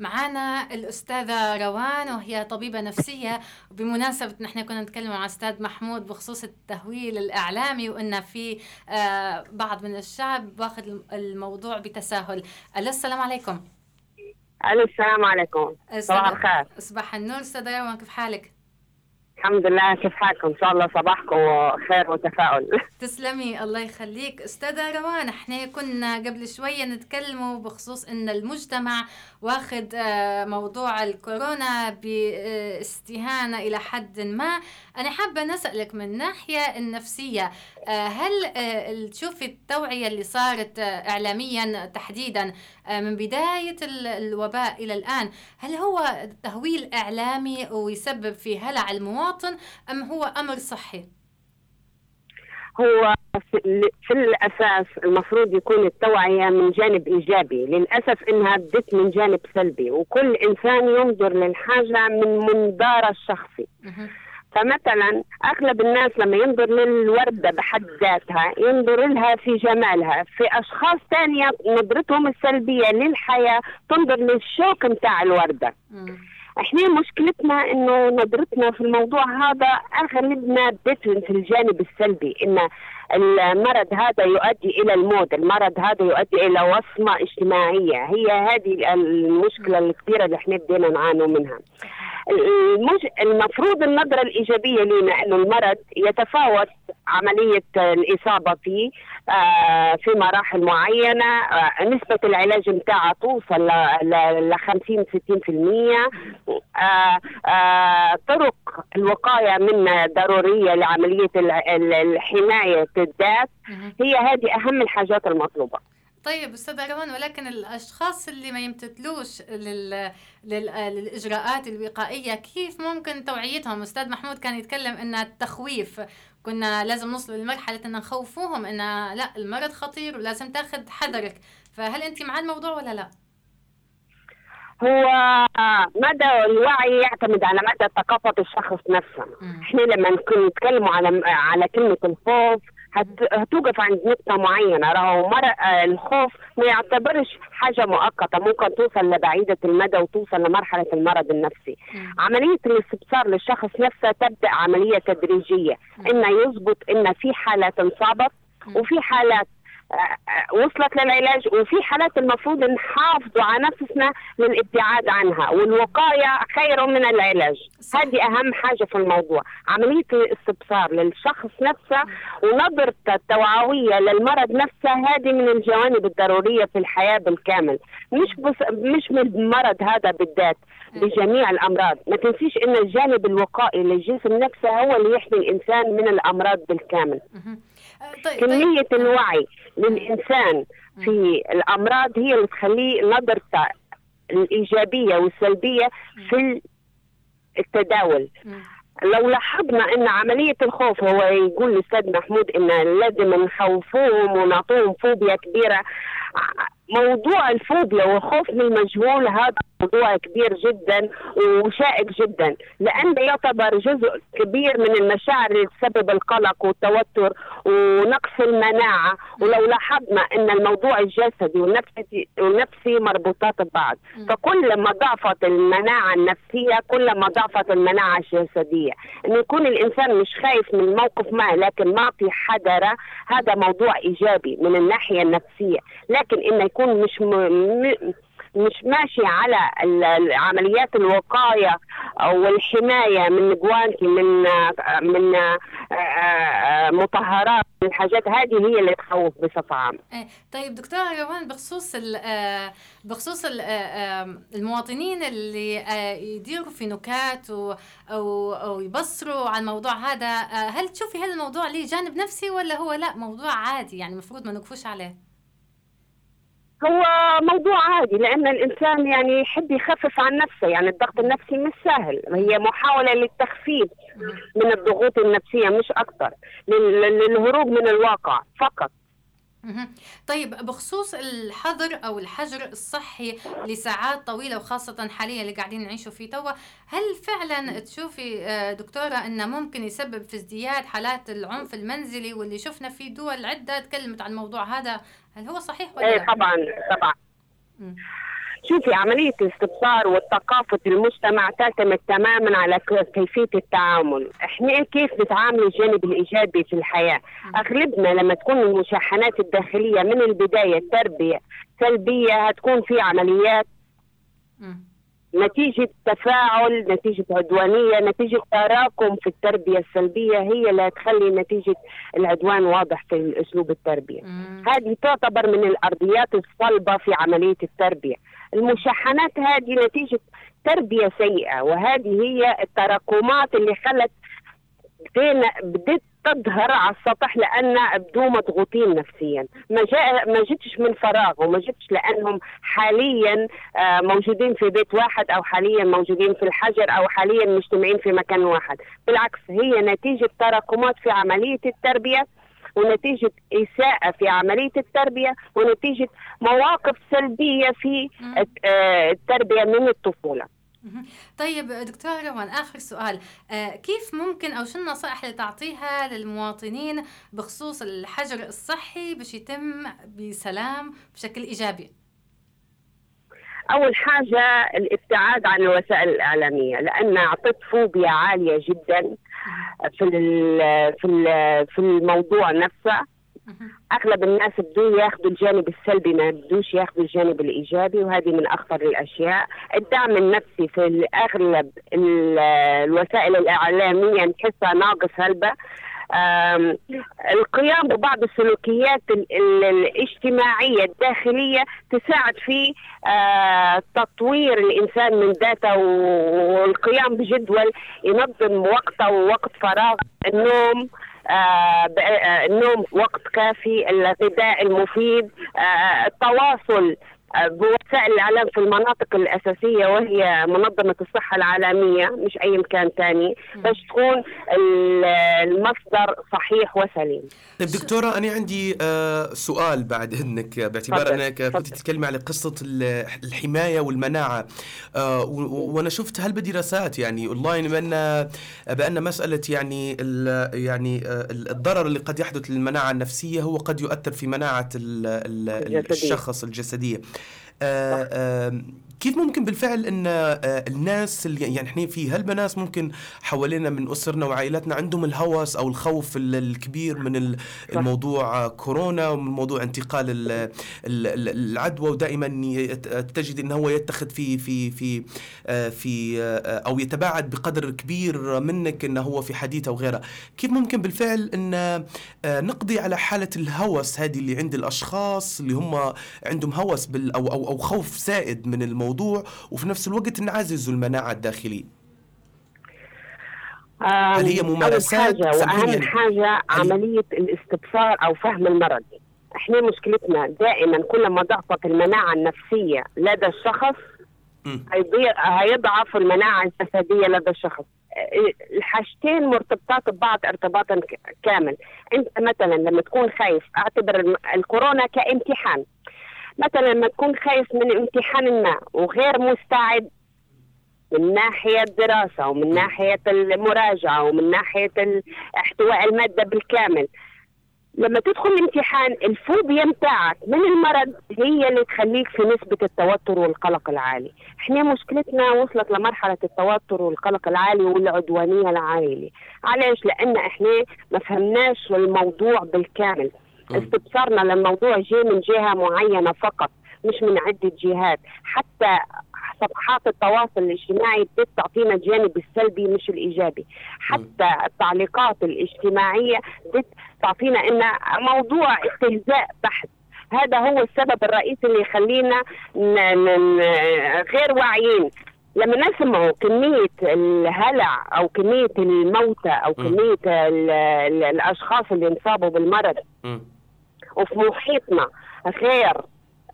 معنا الأستاذة روان وهي طبيبة نفسية. بمناسبة نحن كنا نتكلم مع أستاذ محمود بخصوص التهويل الإعلامي وأن في آه، بعض من الشعب واخذ الموضوع بتساهل. السلام عليكم. ألو السلام عليكم. صباح الخير. صباح النور أستاذة روان كيف حالك؟ الحمد لله كيف حالكم؟ إن شاء الله صباحكم خير وتفاؤل. تسلمي الله يخليك. أستاذة روان إحنا كنا قبل شوية نتكلموا بخصوص إن المجتمع واخذ آه، موضوع الكورونا باستهانة إلى حد ما. أنا حابة نسألك من الناحيه النفسية آه، هل آه، تشوفي التوعية اللي صارت اعلاميا تحديدا من بداية الوباء إلى الآن هل هو تهويل إعلامي ويسبب في هلع المواطن؟ أم هو أمر صحي؟ هو في الأساس المفروض يكون التوعية من جانب إيجابي، للأسف إنها بدت من جانب سلبي، وكل إنسان ينظر للحاجة من منظاره الشخصي. فمثلا أغلب الناس لما ينظر للوردة بحد ذاتها ينظر لها في جمالها، في أشخاص ثانية نظرتهم السلبية للحياة تنظر للشوك نتاع الوردة. إحنا مشكلتنا انه نظرتنا في الموضوع هذا اغلبنا بدت في الجانب السلبي إن المرض هذا يؤدي إلى الموت، المرض هذا يؤدي إلى وصمة اجتماعية، هي هذه المشكلة الكبيرة اللي إحنا بدينا نعانوا منها. المج... المفروض النظرة الإيجابية لنا أنه المرض يتفاوت عملية الإصابة فيه آه في مراحل معينة آه نسبة العلاج متاعها توصل ل 50 60% آه طرق الوقاية منها ضرورية لعملية الحماية الذات هي هذه أهم الحاجات المطلوبة. طيب أستاذ روان ولكن الأشخاص اللي ما يمتثلوش لل... لل... للإجراءات الوقائية كيف ممكن توعيتهم؟ أستاذ محمود كان يتكلم إن التخويف كنا لازم نوصل لمرحلة إن نخوفوهم إن لا المرض خطير ولازم تاخذ حذرك. فهل أنت مع الموضوع ولا لا؟ هو مدى الوعي يعتمد على مدى ثقافة الشخص نفسه، إحنا لما نتكلم على على كلمة الخوف هتوقف عند نقطة معينة. راهو الخوف ما يعتبرش حاجة مؤقتة. ممكن توصل لبعيدة المدى وتوصل لمرحلة المرض النفسي. عملية الاستبصار للشخص نفسه تبدأ عملية تدريجية. إنه يضبط إن في حالات انصابت وفي حالات وصلت للعلاج وفي حالات المفروض نحافظوا على نفسنا للابتعاد عنها والوقاية خير من العلاج. هذه أهم حاجة في الموضوع. عملية الاستبصار للشخص نفسه ونظرته التوعوية للمرض نفسه هذه من الجوانب الضرورية في الحياة بالكامل. مش بس مش من المرض هذا بالذات بجميع الأمراض. ما تنسيش إن الجانب الوقائي للجسم نفسه هو اللي يحمي الإنسان من الأمراض بالكامل. طيب كمية طيب. الوعي للإنسان في الأمراض هي اللي تخليه نظرته الإيجابية والسلبية في التداول. لو لاحظنا إن عملية الخوف هو يقول الأستاذ محمود إن لازم نخوفوهم ونعطوهم فوبيا كبيرة. موضوع الفوبيا والخوف من المجهول هذا موضوع كبير جدا وشائك جدا لأنه يعتبر جزء كبير من المشاعر اللي تسبب القلق والتوتر ونقص المناعة. ولو لاحظنا أن الموضوع الجسدي والنفسي, والنفسي مربوطات ببعض. فكلما ضعفت المناعة النفسية كلما ضعفت المناعة الجسدية. أن يكون الإنسان مش خايف من موقف ما لكن ما في حذرة هذا موضوع إيجابي من الناحية النفسية. لكن إنه يكون مش م... م... مش ماشي على عمليات الوقاية والحماية من جوانتي من من آه، آه، مطهرات الحاجات هذه هي اللي تخوف بصفه عامه. إيه، طيب دكتورة روان بخصوص آه، بخصوص المواطنين اللي يديروا في نكات أو يبصروا على الموضوع هذا هل تشوفي هذا الموضوع له جانب نفسي ولا هو لا موضوع عادي يعني المفروض ما نكفوش عليه؟ هو موضوع عادي لأن الإنسان يعني يحب يخفف عن نفسه يعني الضغط النفسي مش سهل هي محاولة للتخفيف من الضغوط النفسية مش أكثر للهروب من الواقع فقط. طيب بخصوص الحظر أو الحجر الصحي لساعات طويلة وخاصة حاليا اللي قاعدين نعيشوا فيه توا هل فعلا تشوفي آه، دكتورة إنه ممكن يسبب في ازدياد حالات العنف المنزلي واللي شفنا في دول عدة تكلمت عن الموضوع هذا؟ هل هو صحيح ولا إيه طبعا طبعا. شوفي عملية الاستبصار والثقافة المجتمع تعتمد تماما على كيفية التعامل. إحنا كيف نتعامل الجانب الإيجابي في الحياة؟ أغلبنا لما تكون المشاحنات الداخلية من البداية تربية سلبية هتكون في عمليات. نتيجة تفاعل نتيجة عدوانية نتيجة تراكم في التربية السلبية هي اللي هتخلي نتيجة العدوان واضح في أسلوب التربية مم. هذه تعتبر من الأرضيات الصلبة في عملية التربية المشاحنات هذه نتيجة تربية سيئة وهذه هي التراكمات اللي خلت بدينا بديت تظهر على السطح لأن بدو مضغوطين نفسيا. ما جاء ما جتش من فراغ وما جتش لأنهم حاليا آه، موجودين في بيت واحد أو حاليا موجودين في الحجر أو حاليا مجتمعين في مكان واحد. بالعكس هي نتيجة تراكمات في عملية التربية ونتيجة إساءة في عملية التربية ونتيجة مواقف سلبية في آه، التربية من الطفولة. طيب دكتور روان آخر سؤال. آه كيف ممكن أو شو النصائح اللي تعطيها للمواطنين بخصوص الحجر الصحي باش يتم بسلام بشكل إيجابي؟ أول حاجة الابتعاد عن الوسائل الإعلامية لأن اعطت فوبيا عالية جدا في في الموضوع نفسه. أغلب الناس بدو ياخذوا الجانب السلبي ما بدوش ياخذوا الجانب الإيجابي وهذه من أخطر الأشياء. الدعم النفسي في اغلب الوسائل الإعلامية نحسها ناقص هلبة القيام ببعض السلوكيات الاجتماعية الداخلية تساعد في تطوير الإنسان من ذاته والقيام بجدول ينظم وقته ووقت فراغ النوم. النوم وقت كافي الغذاء المفيد آه، التواصل بوسائل الإعلام في المناطق الأساسية وهي منظمة الصحة العالمية مش أي مكان ثاني باش تكون المصدر صحيح وسليم. طيب دكتورة أنا عندي آه، سؤال بعد اذنك باعتبار أنك كنت تتكلمي على قصة الحماية والمناعة. آه، وأنا شفت هالبدراسات يعني أونلاين بأن بأن مسألة يعني يعني آه، الضرر اللي قد يحدث للمناعة النفسية هو قد يؤثر في مناعة الشخص الجسدية. آه كيف ممكن بالفعل إن آه، الناس اللي يعني إحنا في هالبناس ممكن حوالينا من أسرنا وعائلاتنا عندهم الهوس أو الخوف الكبير من الموضوع كورونا ومن موضوع انتقال العدوى ودائما تجد انه هو يتخذ في في في آه، في آه، أو يتباعد بقدر كبير منك انه هو في حديث أو غيره. كيف ممكن بالفعل إن نقضي على حالة الهوس هذه اللي عند الأشخاص اللي هم عندهم هوس بال أو أو أو خوف سائد من الموضوع؟ الموضوع وفي نفس الوقت نعزز المناعة الداخلية. هل هي ممارسات حاجة وأهم يعني حاجة عملية الاستبصار أو فهم المرض. إحنا مشكلتنا دائما كلما ضعفت المناعة النفسية لدى الشخص هيضعف المناعة الجسدية لدى الشخص. الحاجتين مرتبطات ببعض ارتباطا كامل. أنت مثلا لما تكون خايف أعتبر الكورونا كامتحان. مثلا لما تكون خايف من امتحان ما وغير مستعد من ناحية الدراسة ومن ناحية المراجعة ومن ناحية احتواء المادة بالكامل. لما تدخل الامتحان الفوبيا متاعك من المرض هي اللي تخليك في نسبة التوتر والقلق العالي. إحنا مشكلتنا وصلت لمرحلة التوتر والقلق العالي والعدوانية العالية علاش؟ لأن إحنا ما فهمناش الموضوع بالكامل. استبصارنا للموضوع جاي من جهة معينة فقط مش من عدة جهات. حتى صفحات التواصل الاجتماعي بدات تعطينا الجانب السلبي مش الإيجابي. حتى التعليقات الاجتماعية بدات تعطينا إن موضوع استهزاء بحت. هذا هو السبب الرئيسي اللي يخلينا غير واعيين. لما نسمع كمية الهلع أو كمية الموتى أو كمية الأشخاص اللي انصابوا بالمرض وفي محيطنا غير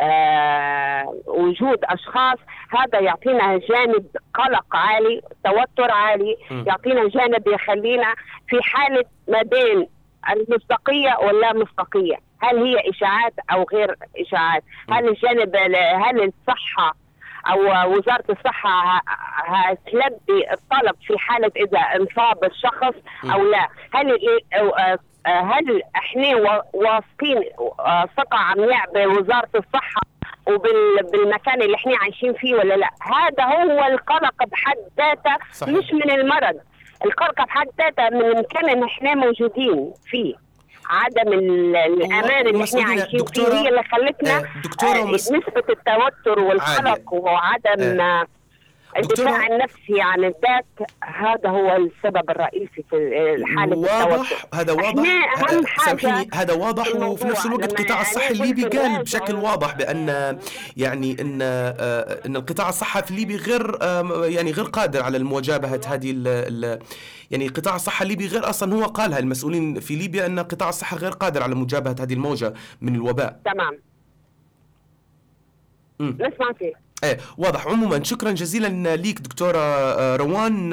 آه وجود أشخاص هذا يعطينا جانب قلق عالي توتر عالي م. يعطينا جانب يخلينا في حالة ما بين المصداقية واللا مصداقية. هل هي إشاعات أو غير إشاعات؟ هل الجانب هل الصحة أو وزارة الصحة هتلبي الطلب في حالة إذا انصاب الشخص أو لا. هل هل إحنا واثقين ثقة عمياء بوزاره الصحة وبالمكان اللي إحنا عايشين فيه ولا لا؟ هذا هو القلق بحد ذاته مش من المرض. القلق بحد ذاته من المكان اللي إحنا موجودين فيه. عدم الأمان اللي إحنا عايشين فيه هي اللي خلتنا آه، دكتورة آه نسبة التوتر والقلق وعدم آه. الدفاع النفسي عن الذات هذا هو السبب الرئيسي في حالة واضح هذا واضح. سامحيني هذا واضح وفي نفس الوقت القطاع الصحي الليبي قال بشكل واضح بأن يعني إن إن القطاع الصحي في الليبي غير يعني غير قادر على مواجهة هذه ال يعني قطاع الصحة الليبي غير أصلا هو قالها المسؤولين في ليبيا أن قطاع الصحة غير قادر على مجابهة هذه الموجة من الوباء؟ تمام. نسمع فيه إيه واضح. عموما شكرا جزيلا ليك دكتورة روان